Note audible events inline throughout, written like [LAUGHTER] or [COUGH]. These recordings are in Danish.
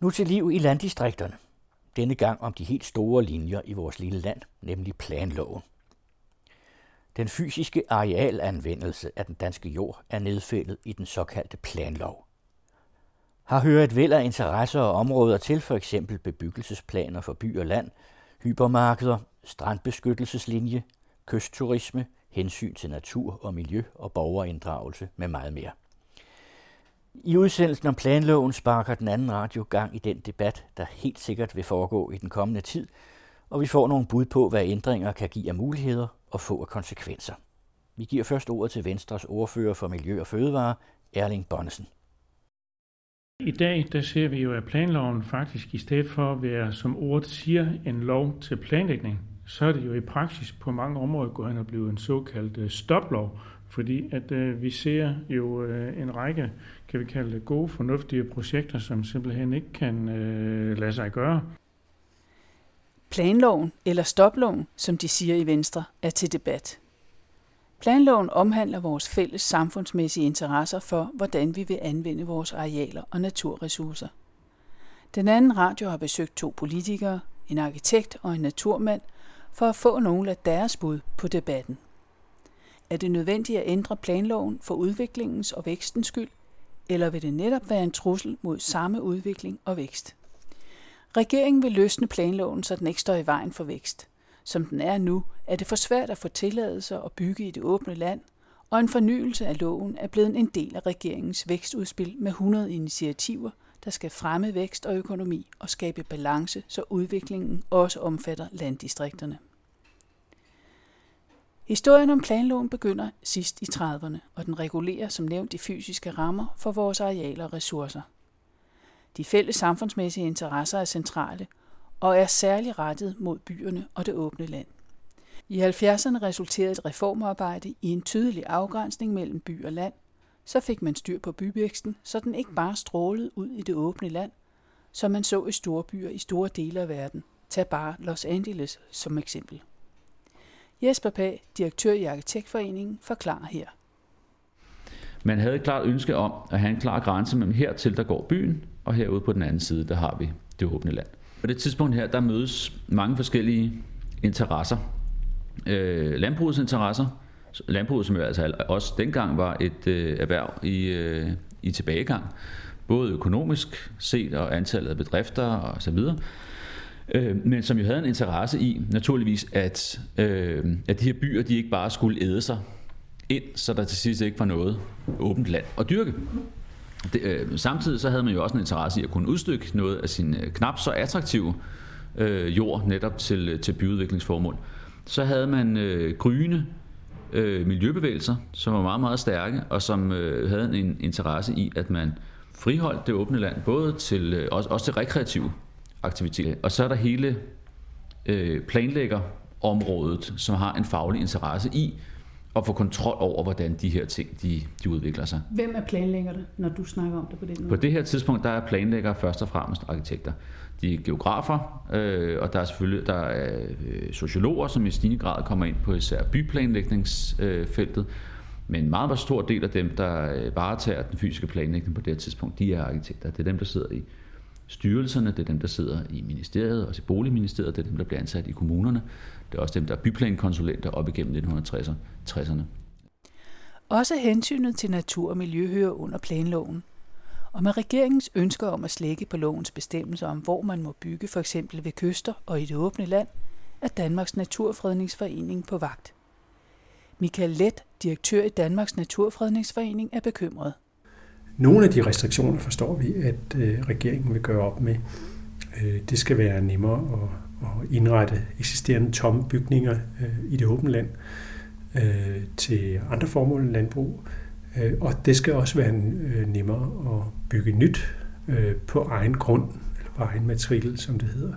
Nu til liv i landdistrikterne. Denne gang om de helt store linjer i vores lille land, nemlig planloven. Den fysiske arealanvendelse af den danske jord er nedfældet i den såkaldte planlov. Har hørt væld af interesser og områder til for eksempel bebyggelsesplaner for by og land, hypermarkeder, strandbeskyttelseslinje, kystturisme, hensyn til natur og miljø og borgerinddragelse med meget mere. I udsendelsen om planloven sparker den anden radio gang i den debat, der helt sikkert vil foregå i den kommende tid, og vi får nogle bud på, hvad ændringer kan give af muligheder og få af konsekvenser. Vi giver først ordet til Venstres ordfører for Miljø og Fødevare, Erling Bonnesen. I dag der ser vi jo, at planloven faktisk i stedet for at være, som ordet siger, en lov til planlægning, så er det jo i praksis på mange områder gået hen og blevet en såkaldt øh, stoplov, fordi at øh, vi ser jo øh, en række, kan vi kalde det, gode, fornuftige projekter, som simpelthen ikke kan øh, lade sig gøre. Planloven, eller stoploven, som de siger i Venstre, er til debat. Planloven omhandler vores fælles samfundsmæssige interesser for, hvordan vi vil anvende vores arealer og naturressourcer. Den anden radio har besøgt to politikere, en arkitekt og en naturmand, for at få nogle af deres bud på debatten. Er det nødvendigt at ændre planloven for udviklingens og vækstens skyld, eller vil det netop være en trussel mod samme udvikling og vækst? Regeringen vil løsne planloven, så den ikke står i vejen for vækst. Som den er nu, er det for svært at få tilladelser og bygge i det åbne land, og en fornyelse af loven er blevet en del af regeringens vækstudspil med 100 initiativer, der skal fremme vækst og økonomi og skabe balance, så udviklingen også omfatter landdistrikterne. Historien om planloven begynder sidst i 30'erne, og den regulerer som nævnt de fysiske rammer for vores arealer og ressourcer. De fælles samfundsmæssige interesser er centrale og er særligt rettet mod byerne og det åbne land. I 70'erne resulterede et reformarbejde i en tydelig afgrænsning mellem by og land. Så fik man styr på byvæksten, så den ikke bare strålede ud i det åbne land, som man så i store byer i store dele af verden. Tag bare Los Angeles som eksempel. Jesper Pag, direktør i Arkitektforeningen, forklarer her. Man havde et klart ønske om at have en klar grænse mellem hertil, der går byen, og herude på den anden side, der har vi det åbne land. På det tidspunkt her, der mødes mange forskellige interesser. Øh, landbrugets interesser, landbruget som jo altså også dengang var et øh, erhverv i, øh, i tilbagegang, både økonomisk set og antallet af bedrifter og så videre øh, men som jo havde en interesse i, naturligvis, at, øh, at de her byer, de ikke bare skulle æde sig ind, så der til sidst ikke var noget åbent land at dyrke. Det, øh, samtidig så havde man jo også en interesse i at kunne udstykke noget af sin øh, knap så attraktive øh, jord netop til, øh, til byudviklingsformål. Så havde man øh, gryende øh, miljøbevægelser, som var meget, meget stærke, og som øh, havde en interesse i, at man friholdt det åbne land, både til, øh, også, også til rekreative aktiviteter. Og så er der hele øh, planlæggerområdet, som har en faglig interesse i at få kontrol over, hvordan de her ting de, de udvikler sig. Hvem er planlæggerne, når du snakker om det på den måde? På det her tidspunkt, der er planlæggere først og fremmest arkitekter. De er geografer, øh, og der er selvfølgelig der er, øh, sociologer, som i stigende grad kommer ind på især byplanlægningsfeltet. Øh, men en meget, meget stor del af dem, der øh, varetager den fysiske planlægning på det her tidspunkt, de er arkitekter. Det er dem, der sidder i styrelserne, det er dem, der sidder i ministeriet, også i boligministeriet, det er dem, der bliver ansat i kommunerne. Det er også dem, der er byplankonsulenter op igennem 1960'erne. Også hensynet til natur og miljø hører under planloven. Og med regeringens ønsker om at slække på lovens bestemmelser om, hvor man må bygge for eksempel ved kyster og i det åbne land, er Danmarks Naturfredningsforening på vagt. Michael Let, direktør i Danmarks Naturfredningsforening, er bekymret. Nogle af de restriktioner forstår vi, at øh, regeringen vil gøre op med. Øh, det skal være nemmere at, at indrette eksisterende tomme bygninger øh, i det åbne land øh, til andre formål end landbrug. Øh, og det skal også være øh, nemmere at bygge nyt øh, på egen grund, eller på egen matrikel, som det hedder.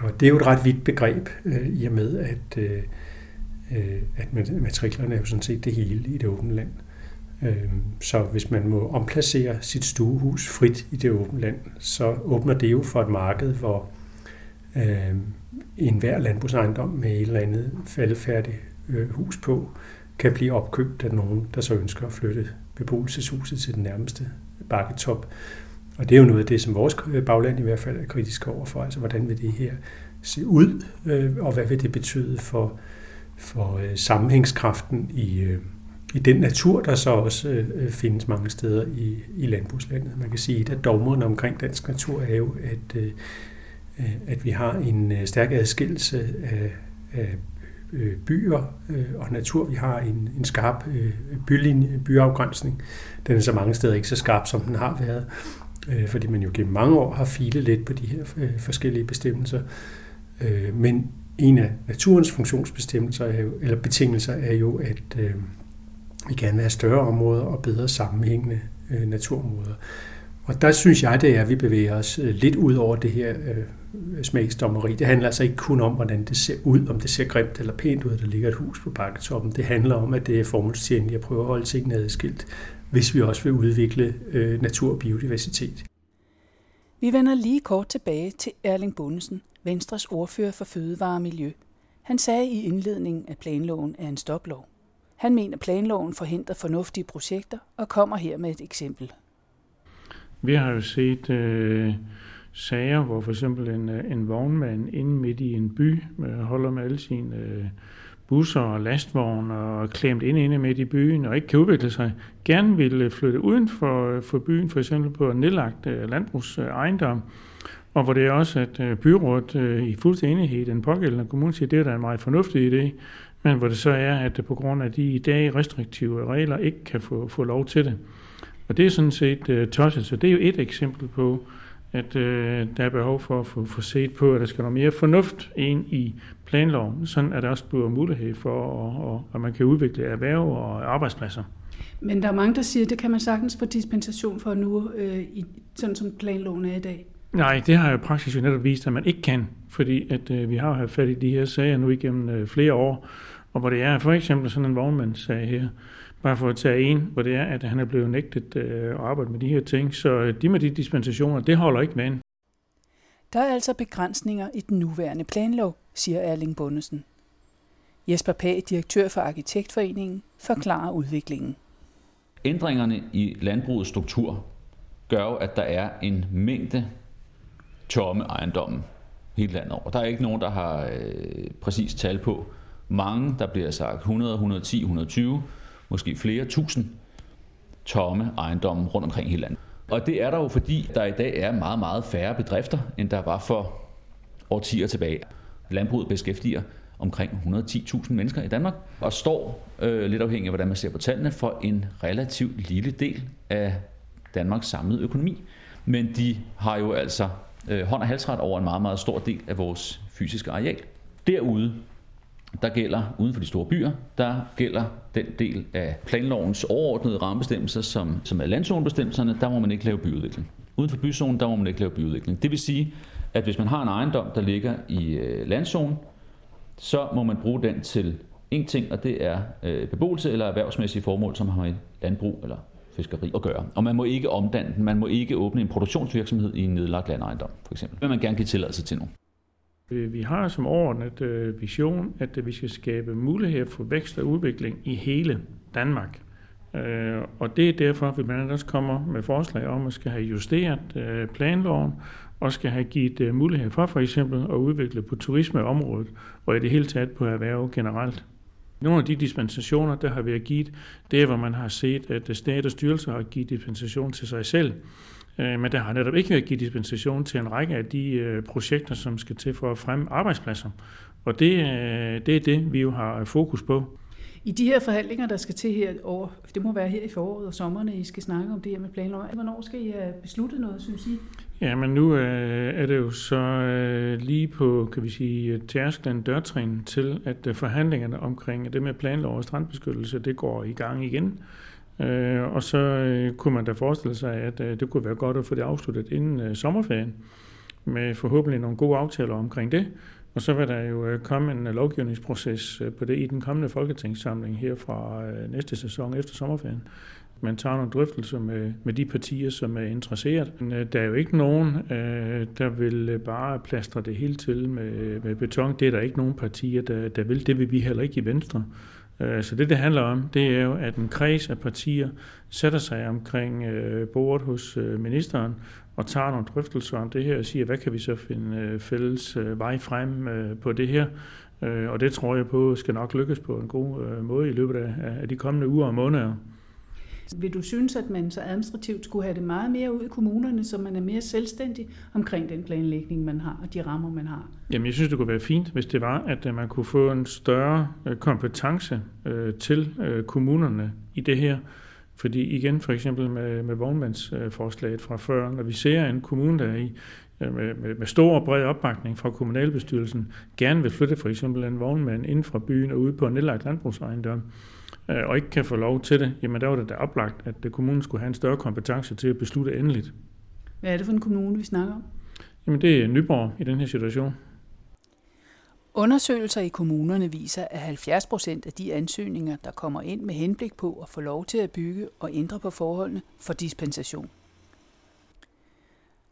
Og det er jo et ret vidt begreb, øh, i og med, at, øh, øh at matriklerne er jo sådan set det hele i det åbne land. Øh, Øhm, så hvis man må omplacere sit stuehus frit i det åbne land, så åbner det jo for et marked, hvor øh, enhver landbrugsejendom med et eller andet faldefærdigt øh, hus på, kan blive opkøbt af nogen, der så ønsker at flytte beboelseshuset til den nærmeste bakketop. Og det er jo noget af det, som vores øh, bagland i hvert fald er kritisk overfor. Altså, hvordan vil det her se ud, øh, og hvad vil det betyde for, for øh, sammenhængskraften i, i den natur, der så også øh, øh, findes mange steder i, i landbrugslandet. Man kan sige, at dogmerne omkring dansk natur er jo, at, øh, øh, at vi har en øh, stærk adskillelse af, af øh, byer øh, og natur. Vi har en, en skarp øh, bylinje, byafgrænsning. Den er så mange steder ikke så skarp, som den har været, øh, fordi man jo gennem mange år har filet lidt på de her øh, forskellige bestemmelser. Øh, men en af naturens funktionsbestemmelser er jo, eller betingelser er jo, at øh, vi gerne vil have større områder og bedre sammenhængende øh, naturområder. Og der synes jeg, det er, at vi bevæger os øh, lidt ud over det her øh, smagsdommeri. Det handler altså ikke kun om, hvordan det ser ud, om det ser grimt eller pænt ud, at der ligger et hus på bakketoppen. Det handler om, at det er formålstjenligt at prøve at holde tingene adskilt, hvis vi også vil udvikle øh, natur og biodiversitet. Vi vender lige kort tilbage til Erling Bundesen, Venstres ordfører for Fødevare og Miljø. Han sagde i indledningen, at planloven er en stoplov. Han mener, planloven forhindrer fornuftige projekter og kommer her med et eksempel. Vi har jo set øh, sager, hvor for eksempel en, øh, en vognmand inde midt i en by øh, holder med alle sine øh, busser og lastvogne og klemt ind inde midt i byen og ikke kan udvikle sig, gerne vil flytte uden for, øh, for byen, for eksempel på en nedlagt øh, landbrugsejendom, og hvor det er også, at øh, byrådet øh, i fuldstændig enighed, den pågældende kommune siger, det er da en meget fornuftig idé, men hvor det så er, at det på grund af de i dag restriktive regler ikke kan få, få lov til det. Og det er sådan set uh, tosset, så det er jo et eksempel på, at uh, der er behov for at få, få set på, at der skal noget mere fornuft ind i planloven, sådan at der også bliver mulighed for, at, at, at man kan udvikle erhverv og arbejdspladser. Men der er mange, der siger, at det kan man sagtens få dispensation for nu, øh, i, sådan som planloven er i dag. Nej, det har jo praksis jo netop vist, at man ikke kan, fordi at øh, vi har haft fat i de her sager nu igennem øh, flere år, og hvor det er for eksempel sådan en vognmandssag her, bare for at tage en, hvor det er, at han er blevet nægtet øh, at arbejde med de her ting. Så øh, de med de dispensationer, det holder ikke vand. Der er altså begrænsninger i den nuværende planlov, siger Erling Bundesen. Jesper Pag, direktør for Arkitektforeningen, forklarer udviklingen. Ændringerne i landbrugets struktur gør at der er en mængde tomme ejendomme hele landet over. Der er ikke nogen, der har øh, præcis tal på, mange, der bliver sagt 100, 110, 120, måske flere tusind tomme ejendomme rundt omkring hele landet. Og det er der jo, fordi der i dag er meget, meget færre bedrifter, end der var for årtier tilbage. Landbruget beskæftiger omkring 110.000 mennesker i Danmark, og står, øh, lidt afhængig af hvordan man ser på tallene, for en relativt lille del af Danmarks samlede økonomi. Men de har jo altså øh, hånd og halsret over en meget, meget stor del af vores fysiske areal. Derude der gælder uden for de store byer, der gælder den del af planlovens overordnede rammebestemmelser, som, som er landzonebestemmelserne, der må man ikke lave byudvikling. Uden for byzonen, der må man ikke lave byudvikling. Det vil sige, at hvis man har en ejendom, der ligger i øh, landzonen, så må man bruge den til en ting, og det er øh, beboelse eller erhvervsmæssige formål, som har med landbrug eller fiskeri at gøre. Og man må ikke omdanne den, man må ikke åbne en produktionsvirksomhed i en nedlagt landejendom, for eksempel. Men man gerne give tilladelse til nu. Øh, vi har som overordnet øh, vision, at øh, vi skal skabe mulighed for vækst og udvikling i hele Danmark. Og det er derfor, at vi blandt andet også kommer med forslag om at skal have justeret planloven og skal have givet mulighed for for eksempel at udvikle på turismeområdet og i det hele taget på erhverv generelt. Nogle af de dispensationer, der har været givet, det er, hvor man har set, at stat og styrelser har givet dispensation til sig selv. Øh, men der har netop ikke været givet dispensation til en række af de øh, projekter, som skal til for at fremme arbejdspladser. Og det, øh, det er det, vi jo har fokus på. I de her forhandlinger, der skal til her over, det må være her i foråret og sommerne, I skal snakke om det her med planloven. Hvornår skal I have besluttet noget, synes I? Ja, men nu øh, er det jo så øh, lige på, kan vi sige, øh, tærsklen dørtrin til, at forhandlingerne omkring det med planlov og strandbeskyttelse, det går i gang igen. Øh, og så øh, kunne man da forestille sig, at øh, det kunne være godt at få det afsluttet inden øh, sommerferien, med forhåbentlig nogle gode aftaler omkring det. Og så vil der jo øh, komme en øh, lovgivningsproces øh, på det i den kommende folketingssamling her fra øh, næste sæson efter sommerferien. Man tager nogle drøftelser med, med de partier, som er interesseret. Men, øh, der er jo ikke nogen, øh, der vil øh, bare plastre det hele til med, med beton. Det er der ikke nogen partier, der, der vil. Det vil vi heller ikke i Venstre. Så det, det handler om, det er jo, at en kreds af partier sætter sig omkring bordet hos ministeren og tager nogle drøftelser om det her og siger, hvad kan vi så finde fælles vej frem på det her. Og det tror jeg på skal nok lykkes på en god måde i løbet af de kommende uger og måneder. Vil du synes, at man så administrativt skulle have det meget mere ud i kommunerne, så man er mere selvstændig omkring den planlægning, man har, og de rammer, man har? Jamen, jeg synes, det kunne være fint, hvis det var, at øh, man kunne få en større øh, kompetence øh, til øh, kommunerne i det her. Fordi igen, for eksempel med, med vognmandsforslaget fra før, når vi ser en kommune, der er i med, med, med stor og bred opbakning fra kommunalbestyrelsen, gerne vil flytte for eksempel en vognmand ind fra byen og ud på en nedlagt landbrugsejendom, øh, og ikke kan få lov til det, jamen der var det da oplagt, at kommunen skulle have en større kompetence til at beslutte endeligt. Hvad er det for en kommune, vi snakker om? Jamen det er Nyborg i den her situation. Undersøgelser i kommunerne viser, at 70 procent af de ansøgninger, der kommer ind med henblik på at få lov til at bygge og ændre på forholdene, får dispensation.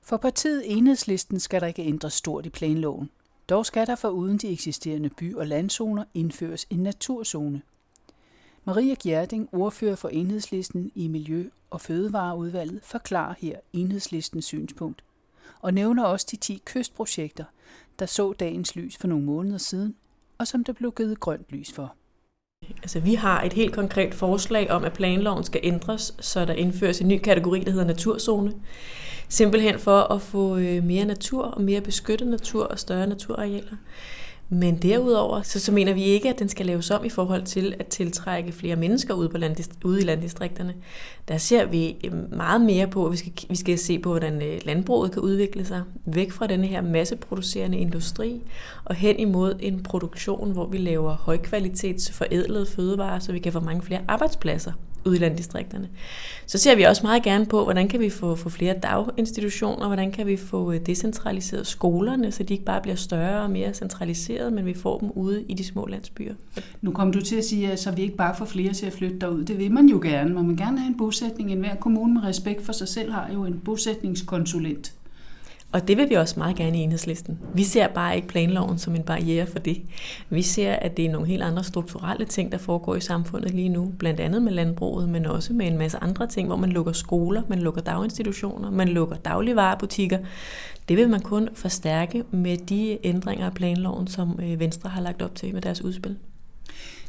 For partiet Enhedslisten skal der ikke ændres stort i planloven. Dog skal der for uden de eksisterende by- og landzoner indføres en naturzone – Maria Gjerding, ordfører for enhedslisten i Miljø- og Fødevareudvalget, forklarer her enhedslistens synspunkt og nævner også de 10 kystprojekter, der så dagens lys for nogle måneder siden, og som der blev givet grønt lys for. Altså, vi har et helt konkret forslag om, at planloven skal ændres, så der indføres en ny kategori, der hedder naturzone. Simpelthen for at få øh, mere natur og mere beskyttet natur og større naturarealer. Men derudover, så, så mener vi ikke, at den skal laves om i forhold til at tiltrække flere mennesker ude, på landdist- ude i landdistrikterne. Der ser vi øh, meget mere på, at vi skal, vi skal se på, hvordan øh, landbruget kan udvikle sig væk fra den her masseproducerende industri og hen imod en produktion, hvor vi laver højkvalitets forædlede fødevarer, så vi kan få mange flere arbejdspladser ude i landdistrikterne. Så ser vi også meget gerne på, hvordan kan vi få, få flere daginstitutioner, hvordan kan vi få øh, decentraliseret skolerne, så de ikke bare bliver større og mere centraliseret, men vi får dem ude i de små landsbyer. Nu kom du til at sige, at så vi ikke bare får flere til at flytte derud. Det vil man jo gerne. Man vil gerne have en bosætning. En hver kommune med respekt for sig selv har jo en bosætningskonsulent. Og det vil vi også meget gerne i enhedslisten. Vi ser bare ikke planloven som en barriere for det. Vi ser, at det er nogle helt andre strukturelle ting, der foregår i samfundet lige nu. Blandt andet med landbruget, men også med en masse andre ting, hvor man lukker skoler, man lukker daginstitutioner, man lukker dagligvarerbutikker. Det vil man kun forstærke med de ændringer af planloven, som øh, Venstre har lagt op til med deres udspil.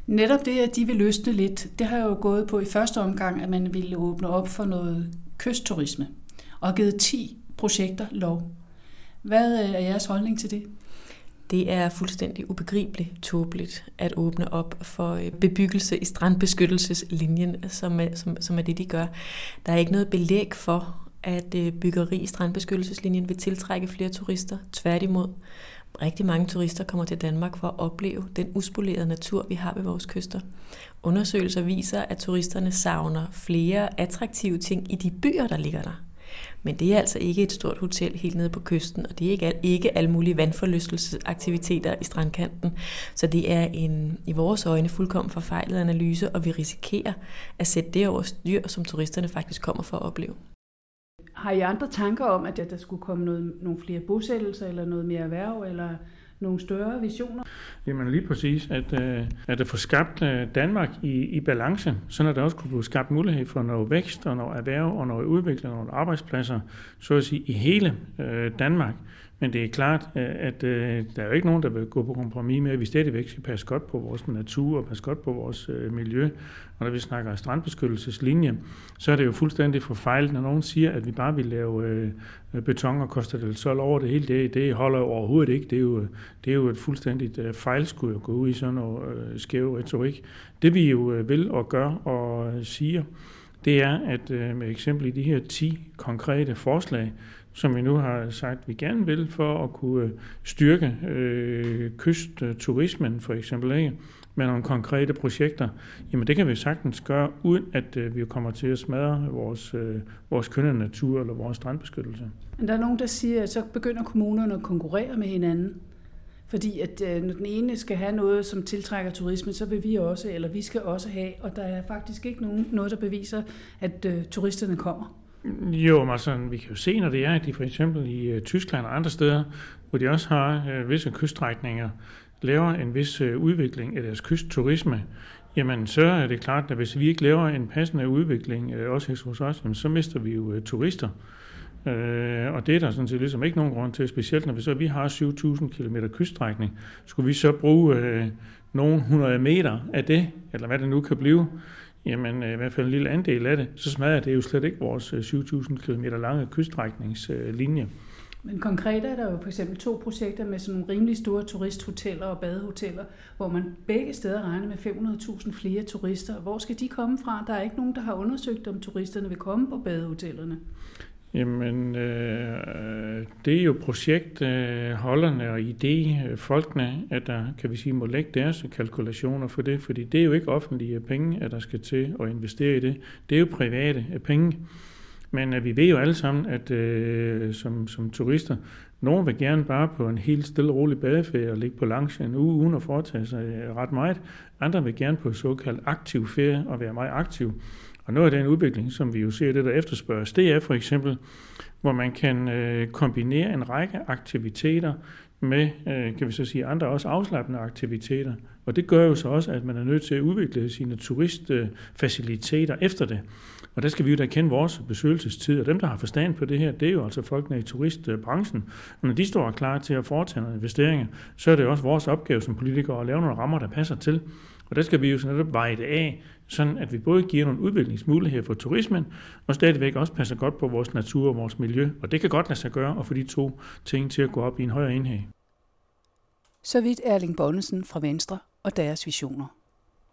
Netop det, at de vil løsne lidt, det har jo gået på i første omgang, at man ville åbne op for noget kystturisme og givet 10 projekter lov. Hvad øh, er jeres holdning til det? Det er fuldstændig ubegribeligt tåbeligt at åbne op for øh, bebyggelse i strandbeskyttelseslinjen, som er, som, som er det, de gør. Der er ikke noget belæg for, at øh, byggeri i strandbeskyttelseslinjen vil tiltrække flere turister. Tværtimod, rigtig mange turister kommer til Danmark for at opleve den uspolerede natur, vi har ved vores kyster. Undersøgelser viser, at turisterne savner flere attraktive ting i de byer, der ligger der. Men det er altså ikke et stort hotel helt nede på kysten, og det er ikke, ikke alle mulige vandforlystelsesaktiviteter i strandkanten. Så det er en i vores øjne fuldkommen forfejlet analyse, og vi risikerer at sætte det over styr, som turisterne faktisk kommer for at opleve. Har I andre tanker om, at der skulle komme noget, nogle flere bosættelser, eller noget mere erhverv, eller nogle større visioner? Jamen lige præcis, at, øh, at få skabt øh, Danmark i, i balance, så der også kunne blive skabt mulighed for noget vækst og noget erhverv og noget udvikling og nogle arbejdspladser, så at sige, i hele øh, Danmark. Men det er klart, øh, at øh, der er jo ikke nogen, der vil gå på kompromis med, at vi stadigvæk skal passe godt på vores natur og passe godt på vores øh, miljø. Og når vi snakker strandbeskyttelseslinje, så er det jo fuldstændig forfejlet, når nogen siger, at vi bare vil lave øh, beton og koster del Sol over det hele. Det, det holder jo overhovedet ikke. Det er jo, det er jo et fuldstændigt øh, fejlskud at gå ud i sådan noget skæv retorik. Det vi jo vil og gør og siger, det er, at med eksempel i de her 10 konkrete forslag, som vi nu har sagt, vi gerne vil, for at kunne øh, styrke øh, kystturismen for eksempel, ikke? med nogle konkrete projekter, jamen det kan vi sagtens gøre, uden at øh, vi kommer til at smadre vores, øh, vores kønne natur eller vores strandbeskyttelse. Men der er nogen, der siger, at så begynder kommunerne at konkurrere med hinanden. Fordi at øh, når den ene skal have noget, som tiltrækker turisme, så vil vi også, eller vi skal også have, og der er faktisk ikke nogen, noget, der beviser, at øh, turisterne kommer. Jo, men altså, vi kan jo se, når det er, at de for eksempel i øh, Tyskland og andre steder, hvor de også har øh, visse kyststrækninger, laver en vis øh, udvikling af deres kystturisme, jamen så er det klart, at hvis vi ikke laver en passende udvikling, øh, også hos os, jamen, så mister vi jo øh, turister. Øh, og det er der sådan set ligesom ikke nogen grund til, specielt når vi så vi har 7.000 km kyststrækning. Skulle vi så bruge øh, nogle 100 meter af det, eller hvad det nu kan blive, jamen øh, i hvert fald en lille andel af det, så smadrer det jo slet ikke vores øh, 7.000 km lange kyststrækningslinje. Øh, Men konkret er der jo for eksempel to projekter med sådan nogle rimelig store turisthoteller og badehoteller, hvor man begge steder regner med 500.000 flere turister. Hvor skal de komme fra? Der er ikke nogen, der har undersøgt, om turisterne vil komme på badehotellerne. Jamen, øh, det er jo projektholderne øh, og idéfolkene, øh, at der, kan vi sige, må lægge deres kalkulationer for det, fordi det er jo ikke offentlige penge, at der skal til at investere i det. Det er jo private penge. Men øh, vi ved jo alle sammen, at øh, som, som turister, nogen vil gerne bare på en helt stille og rolig badeferie og ligge på langs en uge uden at foretage sig øh, ret meget. Andre vil gerne på såkaldt aktiv ferie og være meget aktiv. Og noget af den udvikling, som vi jo ser, det der efterspørges, det er for eksempel, hvor man kan øh, kombinere en række aktiviteter med, øh, kan vi så sige, andre også afslappende aktiviteter. Og det gør jo så også, at man er nødt til at udvikle sine turistfaciliteter efter det. Og der skal vi jo da kende vores besøgelsestid, og dem, der har forstand på det her, det er jo altså folkene i turistbranchen. Og når de står klar til at foretage nogle investeringer, så er det også vores opgave som politikere at lave nogle rammer, der passer til. Og der skal vi jo sådan netop veje det af, sådan at vi både giver nogle udviklingsmuligheder for turismen, og stadigvæk også passer godt på vores natur og vores miljø. Og det kan godt lade sig gøre at få de to ting til at gå op i en højere enhed. Så vidt Erling Bonnesen fra Venstre og deres visioner.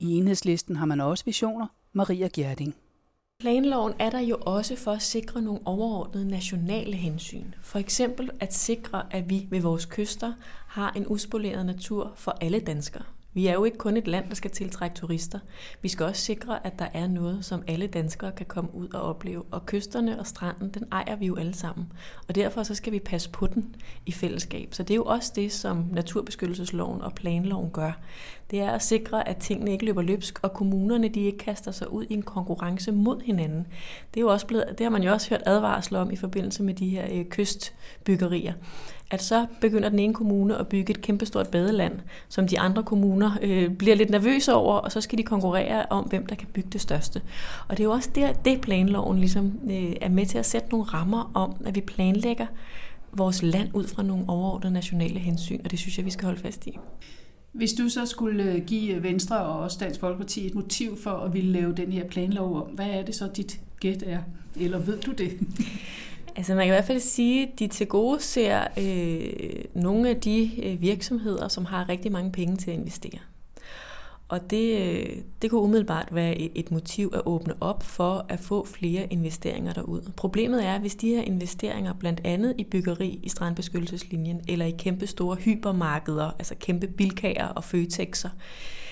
I enhedslisten har man også visioner. Maria Gjerding. Planloven er der jo også for at sikre nogle overordnede nationale hensyn. For eksempel at sikre, at vi ved vores kyster har en uspoleret natur for alle danskere. Vi er jo ikke kun et land, der skal tiltrække turister. Vi skal også sikre, at der er noget, som alle danskere kan komme ud og opleve. Og kysterne og stranden, den ejer vi jo alle sammen. Og derfor så skal vi passe på den i fællesskab. Så det er jo også det, som Naturbeskyttelsesloven og planloven gør. Det er at sikre, at tingene ikke løber løbsk, og kommunerne de ikke kaster sig ud i en konkurrence mod hinanden. Det, er jo også blevet, det har man jo også hørt advarsler om i forbindelse med de her øh, kystbyggerier at så begynder den ene kommune at bygge et kæmpestort badeland, som de andre kommuner øh, bliver lidt nervøse over, og så skal de konkurrere om, hvem der kan bygge det største. Og det er jo også der, det planloven ligesom, øh, er med til at sætte nogle rammer om, at vi planlægger vores land ud fra nogle overordnede nationale hensyn, og det synes jeg, vi skal holde fast i. Hvis du så skulle øh, give øh, Venstre og også Dansk Folkeparti et motiv for at ville lave den her planlov om, hvad er det så dit gæt er? Eller ved du det? [LAUGHS] Altså man kan i hvert fald sige, at de til gode ser øh, nogle af de øh, virksomheder, som har rigtig mange penge til at investere. Og det, øh, det kunne umiddelbart være et, motiv at åbne op for at få flere investeringer derud. Problemet er, hvis de her investeringer blandt andet i byggeri i strandbeskyttelseslinjen eller i kæmpe store hypermarkeder, altså kæmpe bilkager og føtexer, Øh,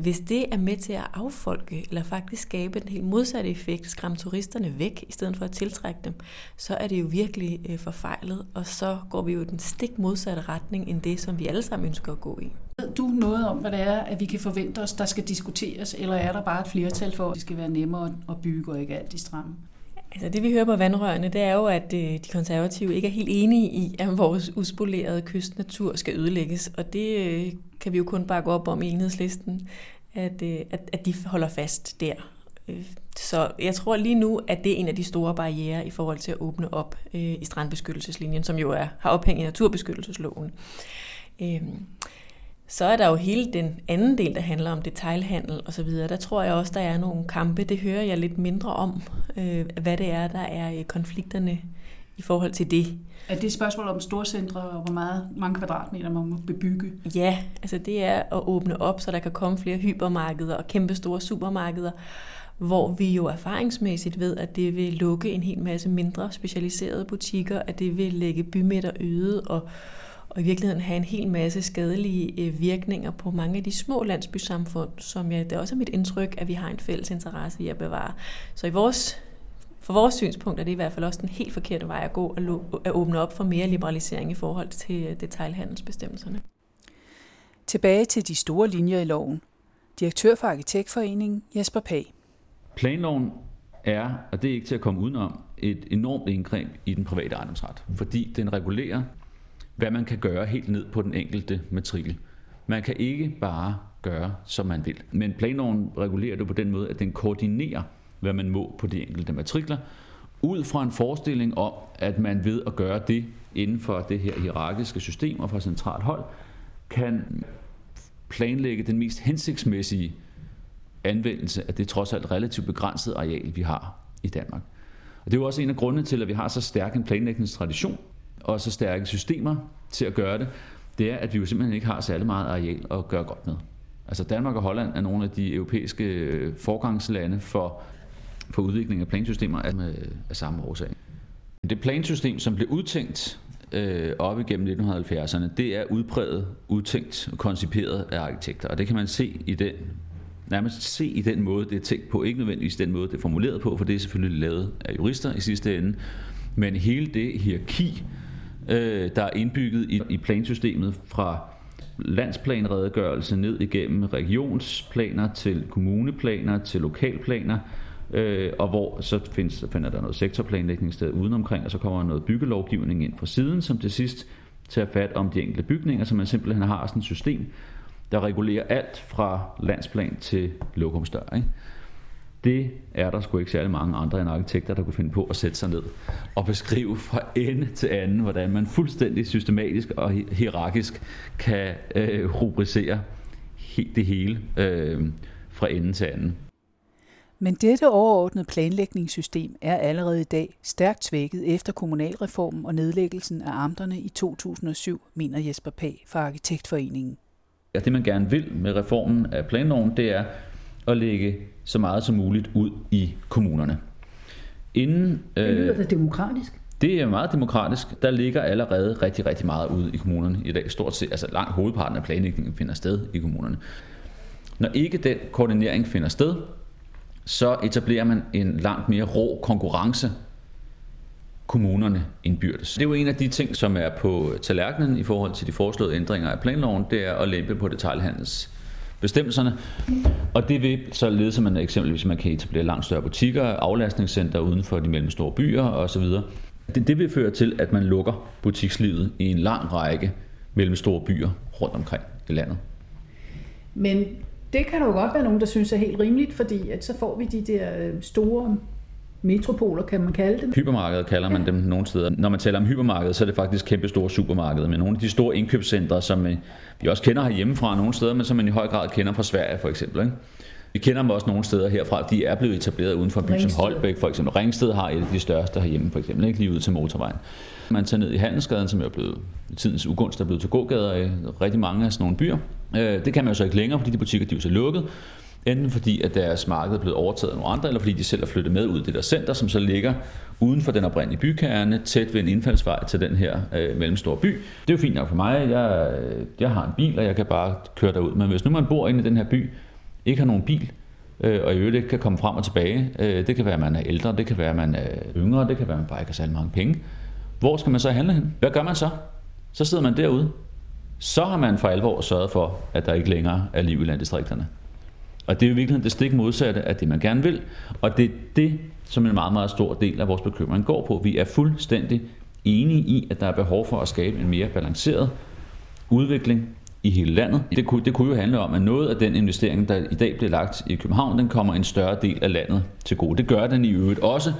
hvis det er med til at affolke, eller faktisk skabe den helt modsatte effekt, skræmme turisterne væk, i stedet for at tiltrække dem, så er det jo virkelig øh, forfejlet, og så går vi jo i den stik modsatte retning, end det, som vi alle sammen ønsker at gå i. Ved du noget om, hvad det er, at vi kan forvente os, der skal diskuteres, eller er der bare et flertal for, at det skal være nemmere at bygge og ikke alt i stramme? Altså det vi hører på vandrørene, det er jo, at øh, de konservative ikke er helt enige i, at vores uspolerede kystnatur skal ødelægges. Og det øh, kan vi jo kun bare gå op om i enhedslisten, at, øh, at, at de holder fast der. Øh, så jeg tror lige nu, at det er en af de store barriere i forhold til at åbne op øh, i strandbeskyttelseslinjen, som jo er, har ophæng i naturbeskyttelsesloven. Øhm, så er der jo hele den anden del, der handler om detailhandel og så videre. Der tror jeg også, der er nogle kampe. Det hører jeg lidt mindre om, øh, hvad det er, der er konflikterne i forhold til det. Er det et spørgsmål om storcentre og hvor meget, mange kvadratmeter man må bebygge? Ja, altså det er at åbne op, så der kan komme flere hypermarkeder og kæmpe store supermarkeder, hvor vi jo erfaringsmæssigt ved, at det vil lukke en hel masse mindre specialiserede butikker, at det vil lægge bymidter øde og og i virkeligheden have en hel masse skadelige øh, virkninger på mange af de små landsbysamfund, som jeg, det er også mit indtryk, at vi har en fælles interesse i at bevare. Så i vores, for vores synspunkt er det i hvert fald også den helt forkerte vej at gå, at åbne op for mere liberalisering i forhold til øh, detailhandelsbestemmelserne. Tilbage til de store linjer i loven. Direktør for Arkitektforeningen Jesper Pag. Planloven er, og det er ikke til at komme udenom, et enormt indgreb i den private ejendomsret, fordi den regulerer hvad man kan gøre helt ned på den enkelte matrikel. Man kan ikke bare gøre, som man vil. Men planloven regulerer det på den måde, at den koordinerer, hvad man må på de enkelte matrikler, ud fra en forestilling om, at man ved at gøre det inden for det her hierarkiske system og fra centralt hold, kan planlægge den mest hensigtsmæssige anvendelse af det trods alt relativt begrænsede areal, vi har i Danmark. Og det er jo også en af grundene til, at vi har så stærk en planlægningstradition og så stærke systemer til at gøre det, det er, at vi jo simpelthen ikke har særlig meget areal at gøre godt med. Altså Danmark og Holland er nogle af de europæiske øh, forgangslande for, for udvikling af plansystemer af, af samme årsag. Det plansystem, som blev udtænkt øh, op igennem 1970'erne, det er udpræget, udtænkt og konciperet af arkitekter. Og det kan man se i den nærmest se i den måde, det er tænkt på. Ikke nødvendigvis den måde, det er formuleret på, for det er selvfølgelig lavet af jurister i sidste ende. Men hele det hierarki, øh, der er indbygget i, i plansystemet fra landsplanredegørelse ned igennem regionsplaner til kommuneplaner til lokalplaner, øh, og hvor så findes, så finder der noget sektorplanlægning sted udenomkring, og så kommer noget byggelovgivning ind fra siden, som til sidst tager fat om de enkelte bygninger, så man simpelthen har sådan et system, der regulerer alt fra landsplan til lokumstør. Ikke? Det er der sgu ikke særlig mange andre end arkitekter, der kunne finde på at sætte sig ned og beskrive fra ende til anden, hvordan man fuldstændig systematisk og hierarkisk kan øh, rubricere det hele øh, fra ende til anden. Men dette overordnede planlægningssystem er allerede i dag stærkt svækket efter kommunalreformen og nedlæggelsen af amterne i 2007, mener Jesper Pag fra Arkitektforeningen. Ja, det man gerne vil med reformen af planloven, det er at lægge så meget som muligt ud i kommunerne. Inden, det lyder øh, da demokratisk. Det er meget demokratisk. Der ligger allerede rigtig, rigtig meget ude i kommunerne i dag. Stort set, altså langt hovedparten af planlægningen finder sted i kommunerne. Når ikke den koordinering finder sted, så etablerer man en langt mere rå konkurrence kommunerne indbyrdes. Det er jo en af de ting, som er på tallerkenen i forhold til de foreslåede ændringer af planloven, det er at lempe på detaljhandels bestemmelserne. Og det vil så lede at man eksempelvis man kan etablere langt større butikker, aflastningscenter uden for de mellemstore byer osv. Det, det vil føre til, at man lukker butikslivet i en lang række mellemstore byer rundt omkring i landet. Men det kan der jo godt være nogen, der synes er helt rimeligt, fordi at så får vi de der øh, store metropoler, kan man kalde dem. Hypermarkeder kalder man ja. dem nogle steder. Når man taler om hypermarkeder, så er det faktisk kæmpe store supermarkeder, men nogle af de store indkøbscentre, som øh, vi også kender herhjemmefra nogle steder, men som man i høj grad kender fra Sverige for eksempel. Ikke? Vi kender dem også nogle steder herfra. De er blevet etableret uden for by som Holbæk for eksempel. Ringsted har et af de største herhjemme for eksempel, ikke lige ud til motorvejen. Man tager ned i Handelsgaden, som er blevet i tidens ugunst, der er blevet til gågader i rigtig mange af sådan nogle byer. Øh, det kan man jo så ikke længere, fordi de butikker de er så lukket. Enten fordi, at deres marked er blevet overtaget af nogle andre, eller fordi de selv er flyttet med ud i det der center, som så ligger uden for den oprindelige bykerne, tæt ved en indfaldsvej til den her øh, mellemstore by. Det er jo fint nok for mig. Jeg, jeg har en bil, og jeg kan bare køre derud. Men hvis nu man bor inde i den her by, ikke har nogen bil, øh, og i øvrigt ikke kan komme frem og tilbage, øh, det kan være, at man er ældre, det kan være, at man er yngre, det kan være, at man bare ikke har særlig mange penge. Hvor skal man så handle hen? Hvad gør man så? Så sidder man derude. Så har man for alvor sørget for, at der ikke længere er liv i landdistrikterne. Og det er jo i virkeligheden det stik modsatte af det, man gerne vil. Og det er det, som en meget, meget stor del af vores bekymring går på. Vi er fuldstændig enige i, at der er behov for at skabe en mere balanceret udvikling i hele landet. Det kunne, det kunne jo handle om, at noget af den investering, der i dag bliver lagt i København, den kommer en større del af landet til gode. Det gør den i øvrigt også,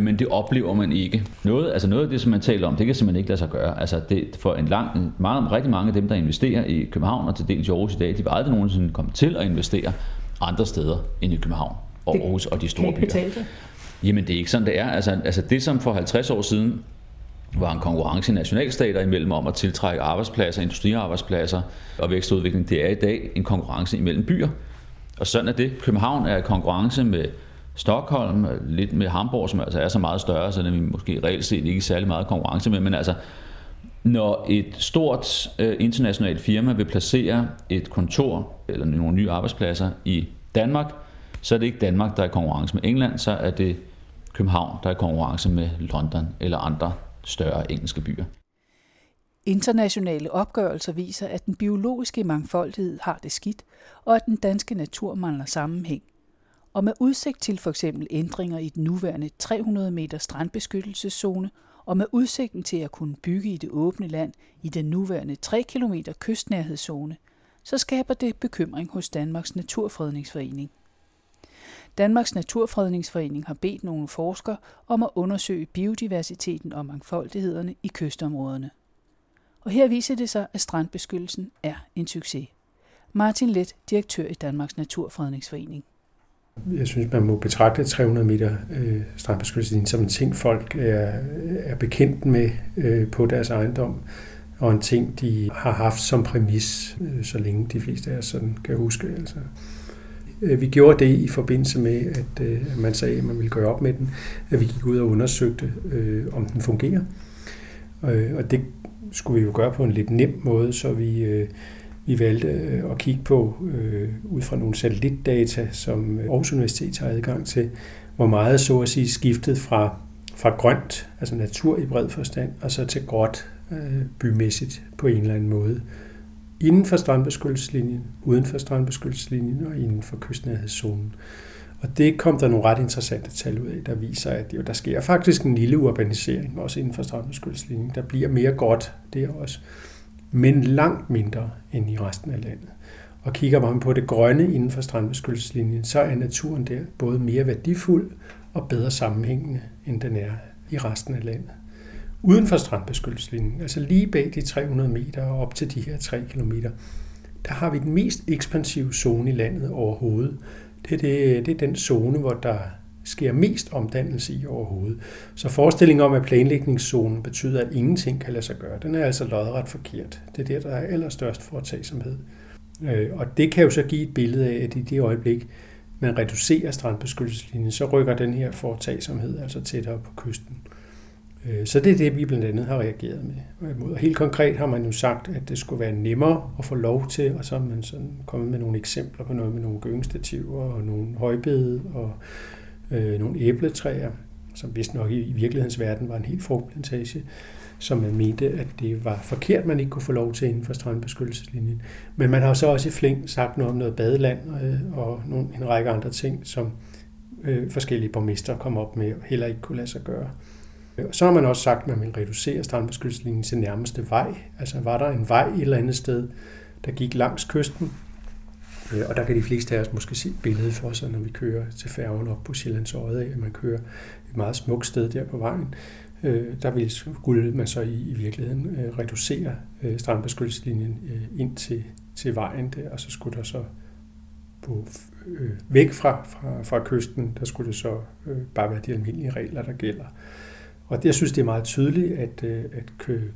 men det oplever man ikke. Noget, altså noget af det, som man taler om, det kan simpelthen ikke lade sig gøre. Altså det, for en lang, meget, rigtig mange af dem, der investerer i København og til dels i Aarhus i dag, de vil aldrig nogensinde komme til at investere andre steder end i København og Aarhus og de store byer. Jamen det er ikke sådan, det er. Altså, altså det, som for 50 år siden var en konkurrence i nationalstater imellem om at tiltrække arbejdspladser, industriarbejdspladser og vækstudvikling, det er i dag en konkurrence imellem byer. Og sådan er det. København er i konkurrence med Stockholm, lidt med Hamburg, som altså er så meget større, så vi måske reelt set ikke særlig meget konkurrence med, men altså når et stort øh, internationalt firma vil placere et kontor eller nogle nye arbejdspladser i Danmark, så er det ikke Danmark, der er i konkurrence med England, så er det København, der er i konkurrence med London eller andre større engelske byer. Internationale opgørelser viser, at den biologiske mangfoldighed har det skidt, og at den danske natur mangler sammenhæng. Og med udsigt til for eksempel ændringer i den nuværende 300 meter strandbeskyttelseszone og med udsigten til at kunne bygge i det åbne land i den nuværende 3 km kystnærhedszone, så skaber det bekymring hos Danmarks Naturfredningsforening. Danmarks Naturfredningsforening har bedt nogle forskere om at undersøge biodiversiteten og mangfoldighederne i kystområderne. Og her viser det sig, at strandbeskyttelsen er en succes. Martin Let, direktør i Danmarks Naturfredningsforening. Jeg synes, man må betragte 300 meter øh, strandbeskyttelseslinje som en ting, folk er, er bekendt med øh, på deres ejendom, og en ting, de har haft som præmis, øh, så længe de fleste af os sådan kan huske. Altså. Øh, vi gjorde det i forbindelse med, øh, at man sagde, at man ville gøre op med den, at vi gik ud og undersøgte, øh, om den fungerer. Og det skulle vi jo gøre på en lidt nem måde, så vi... Vi valgte at kigge på ud fra nogle satellitdata, som Aarhus Universitet har adgang til, hvor meget så at sige skiftet fra, fra grønt, altså natur i bred forstand, og så til gråt bymæssigt på en eller anden måde. Inden for strandbeskyttelseslinjen, uden for strandbeskyttelseslinjen og inden for kystnærhedszonen. Og det kom der nogle ret interessante tal ud af, der viser, at jo, der sker faktisk en lille urbanisering, også inden for strandbeskyttelseslinjen. Der bliver mere godt der også men langt mindre end i resten af landet. Og kigger man på det grønne inden for strandbeskyttelseslinjen, så er naturen der både mere værdifuld og bedre sammenhængende, end den er i resten af landet. Uden for strandbeskyttelseslinjen, altså lige bag de 300 meter og op til de her 3 km, der har vi den mest ekspansive zone i landet overhovedet. Det er, det, det er den zone, hvor der sker mest omdannelse i overhovedet. Så forestillingen om, at planlægningszonen betyder, at ingenting kan lade sig gøre, den er altså lodret forkert. Det er der, der er allerstørst foretagsomhed. Øh, og det kan jo så give et billede af, at i det øjeblik, man reducerer strandbeskyttelseslinjen, så rykker den her foretagsomhed altså tættere på kysten. Øh, så det er det, vi blandt andet har reageret med. Og helt konkret har man jo sagt, at det skulle være nemmere at få lov til, og så er man sådan kommet med nogle eksempler på noget med nogle gyngestativer og nogle højbede og øh, nogle æbletræer, som vist nok i, i virkelighedens verden var en helt frugtplantage, som man mente, at det var forkert, man ikke kunne få lov til inden for strandbeskyttelseslinjen. Men man har så også i flæng sagt noget om noget badeland øh, og nogle, en række andre ting, som øh, forskellige borgmester kom op med og heller ikke kunne lade sig gøre. Øh, så har man også sagt, at man vil reducere strandbeskyttelseslinjen til nærmeste vej. Altså var der en vej et eller andet sted, der gik langs kysten, øh, og der kan de fleste af os måske se billedet for sig, når vi kører til færgen op på Sjællands Øde, at man kører et meget smukt sted der på vejen. Øh, der ville skulle man så i, virkeligheden reducere strandbeskyttelseslinjen ind til, til vejen der, og så skulle der så på, væk fra, fra, fra kysten, der skulle det så bare være de almindelige regler, der gælder. Og jeg synes, det er meget tydeligt, at, øh, at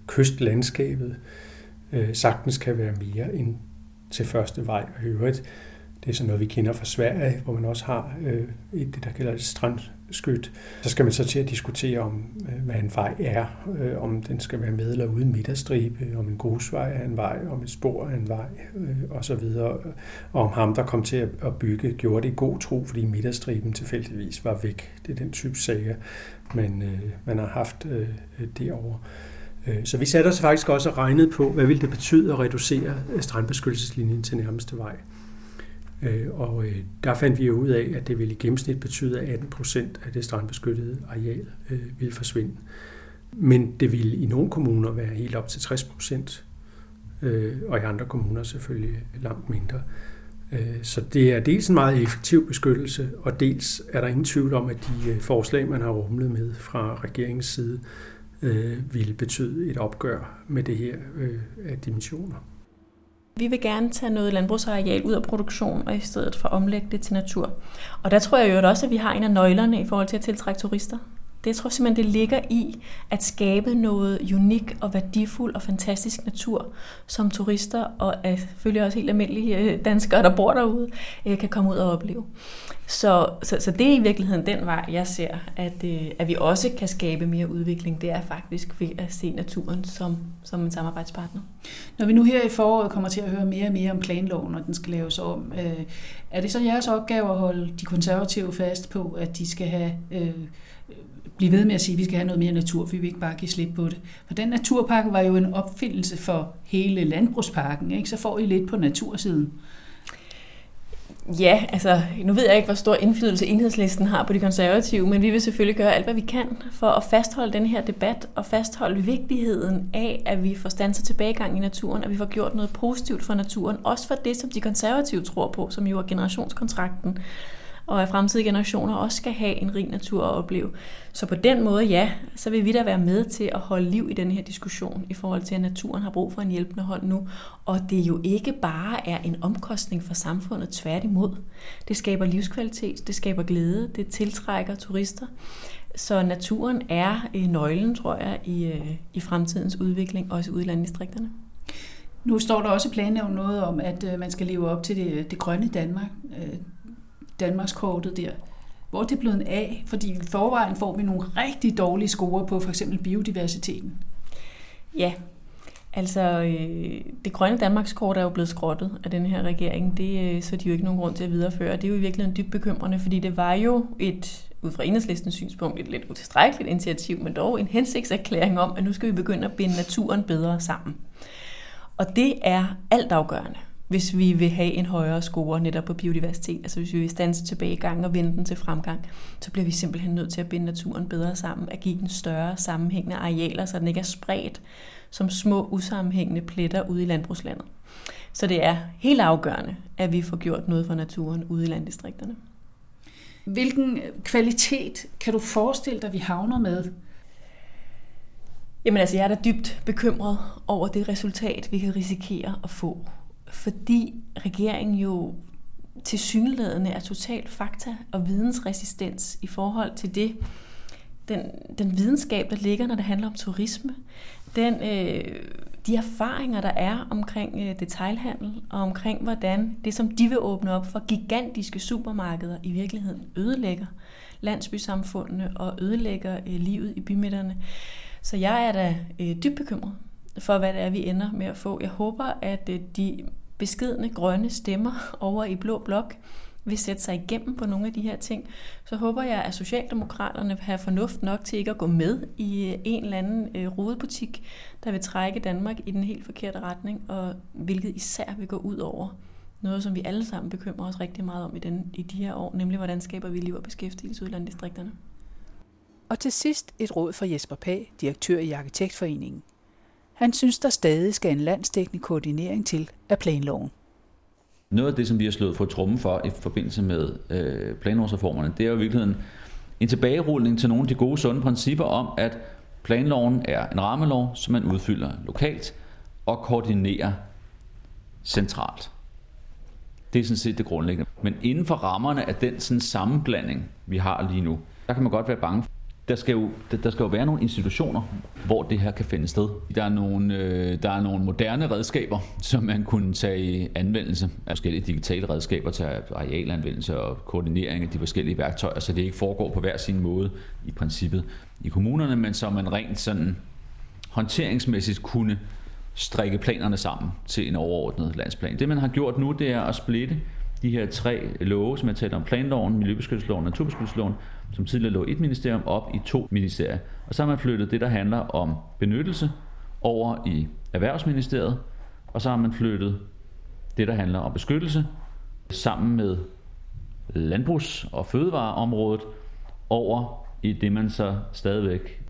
kystlandskabet øh, sagtens kan være mere end til første vej. Og i øvrigt, det er sådan noget, vi kender fra Sverige, hvor man også har øh, et, det, der kalder et strandskyt. Så skal man så til at diskutere om, øh, hvad en vej er, øh, om den skal være med eller uden midterstribe, om en grusvej er en vej, om et spor er en vej, øh, osv. Og om ham, der kom til at, at bygge, gjorde det i god tro, fordi midterstriben tilfældigvis var væk. Det er den type sager, man, øh, man har haft øh, derovre. Øh, så vi satte os faktisk også og regnede på, hvad ville det betyde at reducere strandbeskyttelseslinjen til nærmeste vej. Øh, og øh, der fandt vi jo ud af, at det ville i gennemsnit betyde, at 18 procent af det strandbeskyttede areal øh, ville forsvinde. Men det ville i nogle kommuner være helt op til 60 procent, øh, og i andre kommuner selvfølgelig langt mindre. Så det er dels en meget effektiv beskyttelse, og dels er der ingen tvivl om, at de forslag, man har rumlet med fra regeringens side, ville betyde et opgør med det her af dimensioner. Vi vil gerne tage noget landbrugsareal ud af produktion, og i stedet for omlægge det til natur. Og der tror jeg jo også, at vi har en af nøglerne i forhold til at tiltrække turister. Det jeg tror simpelthen, det ligger i at skabe noget unik og værdifuld og fantastisk natur, som turister og øh, selvfølgelig også helt almindelige øh, danskere, der bor derude, øh, kan komme ud og opleve. Så, så, så det er i virkeligheden den vej, jeg ser, at, at vi også kan skabe mere udvikling. Det er faktisk ved at se naturen som, som en samarbejdspartner. Når vi nu her i foråret kommer til at høre mere og mere om planloven, og den skal laves om, er det så jeres opgave at holde de konservative fast på, at de skal have blive ved med at sige, at vi skal have noget mere natur, for vi vil ikke bare give slip på det. For den naturpakke var jo en opfindelse for hele landbrugsparken, ikke? så får I lidt på natursiden. Ja, altså nu ved jeg ikke, hvor stor indflydelse enhedslisten har på de konservative, men vi vil selvfølgelig gøre alt, hvad vi kan for at fastholde den her debat og fastholde vigtigheden af, at vi får stanset tilbagegang i naturen, at vi får gjort noget positivt for naturen, også for det, som de konservative tror på, som jo er generationskontrakten og at fremtidige generationer også skal have en rig natur at opleve. Så på den måde, ja, så vil vi da være med til at holde liv i den her diskussion i forhold til, at naturen har brug for en hjælpende hånd nu. Og det jo ikke bare er en omkostning for samfundet, tværtimod. Det skaber livskvalitet, det skaber glæde, det tiltrækker turister. Så naturen er øh, nøglen, tror jeg, i, øh, i fremtidens udvikling, også ude i landdistrikterne. Nu står der også i planen noget om, at øh, man skal leve op til det, det grønne Danmark. Danmarkskortet der, hvor det er blevet af, fordi i forvejen får vi nogle rigtig dårlige score på for eksempel biodiversiteten. Ja, altså øh, det grønne Danmarkskort er jo blevet skrottet af den her regering, det øh, så de jo ikke nogen grund til at videreføre. Det er jo i virkeligheden dybt bekymrende, fordi det var jo et, ud fra enhedslistens synspunkt, et lidt utilstrækkeligt initiativ, men dog en hensigtserklæring om, at nu skal vi begynde at binde naturen bedre sammen. Og det er altafgørende hvis vi vil have en højere score netop på biodiversitet, altså hvis vi vil stanse tilbage i gang og vende den til fremgang, så bliver vi simpelthen nødt til at binde naturen bedre sammen, at give den større sammenhængende arealer, så den ikke er spredt som små usammenhængende pletter ude i landbrugslandet. Så det er helt afgørende, at vi får gjort noget for naturen ude i landdistrikterne. Hvilken kvalitet kan du forestille dig, vi havner med? Jamen altså, jeg er da dybt bekymret over det resultat, vi kan risikere at få fordi regeringen jo til synlædende er total fakta og vidensresistens i forhold til det, den, den videnskab, der ligger, når det handler om turisme, den, øh, de erfaringer, der er omkring øh, detailhandel, og omkring hvordan det, som de vil åbne op for gigantiske supermarkeder, i virkeligheden ødelægger landsbysamfundene og ødelægger øh, livet i bymidterne. Så jeg er da øh, dybt bekymret for, hvad det er, vi ender med at få. Jeg håber, at øh, de beskidende grønne stemmer [LAUGHS] over i Blå Blok vil sætte sig igennem på nogle af de her ting, så håber jeg, at Socialdemokraterne vil have fornuft nok til ikke at gå med i øh, en eller anden øh, rodebutik, der vil trække Danmark i den helt forkerte retning, og hvilket især vil gå ud over noget, som vi alle sammen bekymrer os rigtig meget om i, den, i de her år, nemlig hvordan skaber vi liv og beskæftigelse ud i landdistrikterne. Og til sidst et råd fra Jesper Pag, direktør i Arkitektforeningen. Han synes, der stadig skal en landsdækkende koordinering til af planloven. Noget af det, som vi har slået for trummen for i forbindelse med øh, planlovsreformerne, det er jo i virkeligheden en tilbagerulning til nogle af de gode, sunde principper om, at planloven er en rammelov, som man udfylder lokalt og koordinerer centralt. Det er sådan set det grundlæggende. Men inden for rammerne af den sådan sammenblanding, vi har lige nu, der kan man godt være bange der skal, jo, der skal jo være nogle institutioner, hvor det her kan finde sted. Der er nogle, øh, der er nogle moderne redskaber, som man kunne tage i anvendelse af forskellige digitale redskaber til arealanvendelse og koordinering af de forskellige værktøjer, så det ikke foregår på hver sin måde i princippet i kommunerne, men så man rent sådan håndteringsmæssigt kunne strikke planerne sammen til en overordnet landsplan. Det man har gjort nu, det er at splitte de her tre love, som jeg talte om, planloven, miljøbeskyttelsesloven og naturbeskyttelsesloven, som tidligere lå i et ministerium, op i to ministerier. Og så har man flyttet det, der handler om benyttelse, over i Erhvervsministeriet, og så har man flyttet det, der handler om beskyttelse, sammen med landbrugs- og fødevareområdet, over i det, man så stadigvæk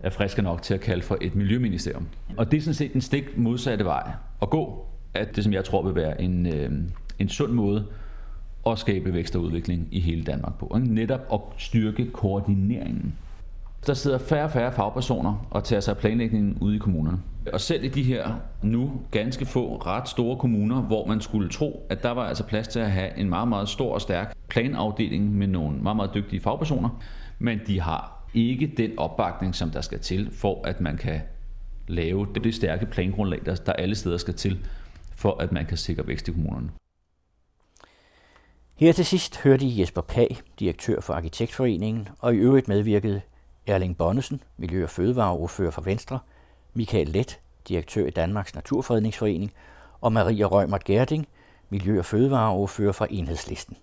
er friske nok til at kalde for et miljøministerium. Og det er sådan set den stik modsatte vej at gå, at det, som jeg tror vil være en, øh, en sund måde at skabe vækst og udvikling i hele Danmark på. Ikke? Netop at styrke koordineringen. Der sidder færre og færre fagpersoner og tager sig af planlægningen ude i kommunerne. Og selv i de her nu ganske få ret store kommuner, hvor man skulle tro, at der var altså plads til at have en meget, meget stor og stærk planafdeling med nogle meget, meget dygtige fagpersoner, men de har ikke den opbakning, som der skal til, for at man kan lave det stærke plangrundlag, der alle steder skal til, for at man kan sikre vækst i kommunerne. Her til sidst hørte I Jesper Pag, direktør for Arkitektforeningen, og i øvrigt medvirkede Erling Bonnesen, Miljø- og Fødevareordfører for Venstre, Michael Let, direktør i Danmarks Naturfredningsforening, og Maria Rømert Gerding, Miljø- og Fødevareordfører for Enhedslisten.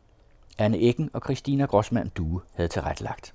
Anne Eggen og Christina Grossmann Due havde tilrettelagt.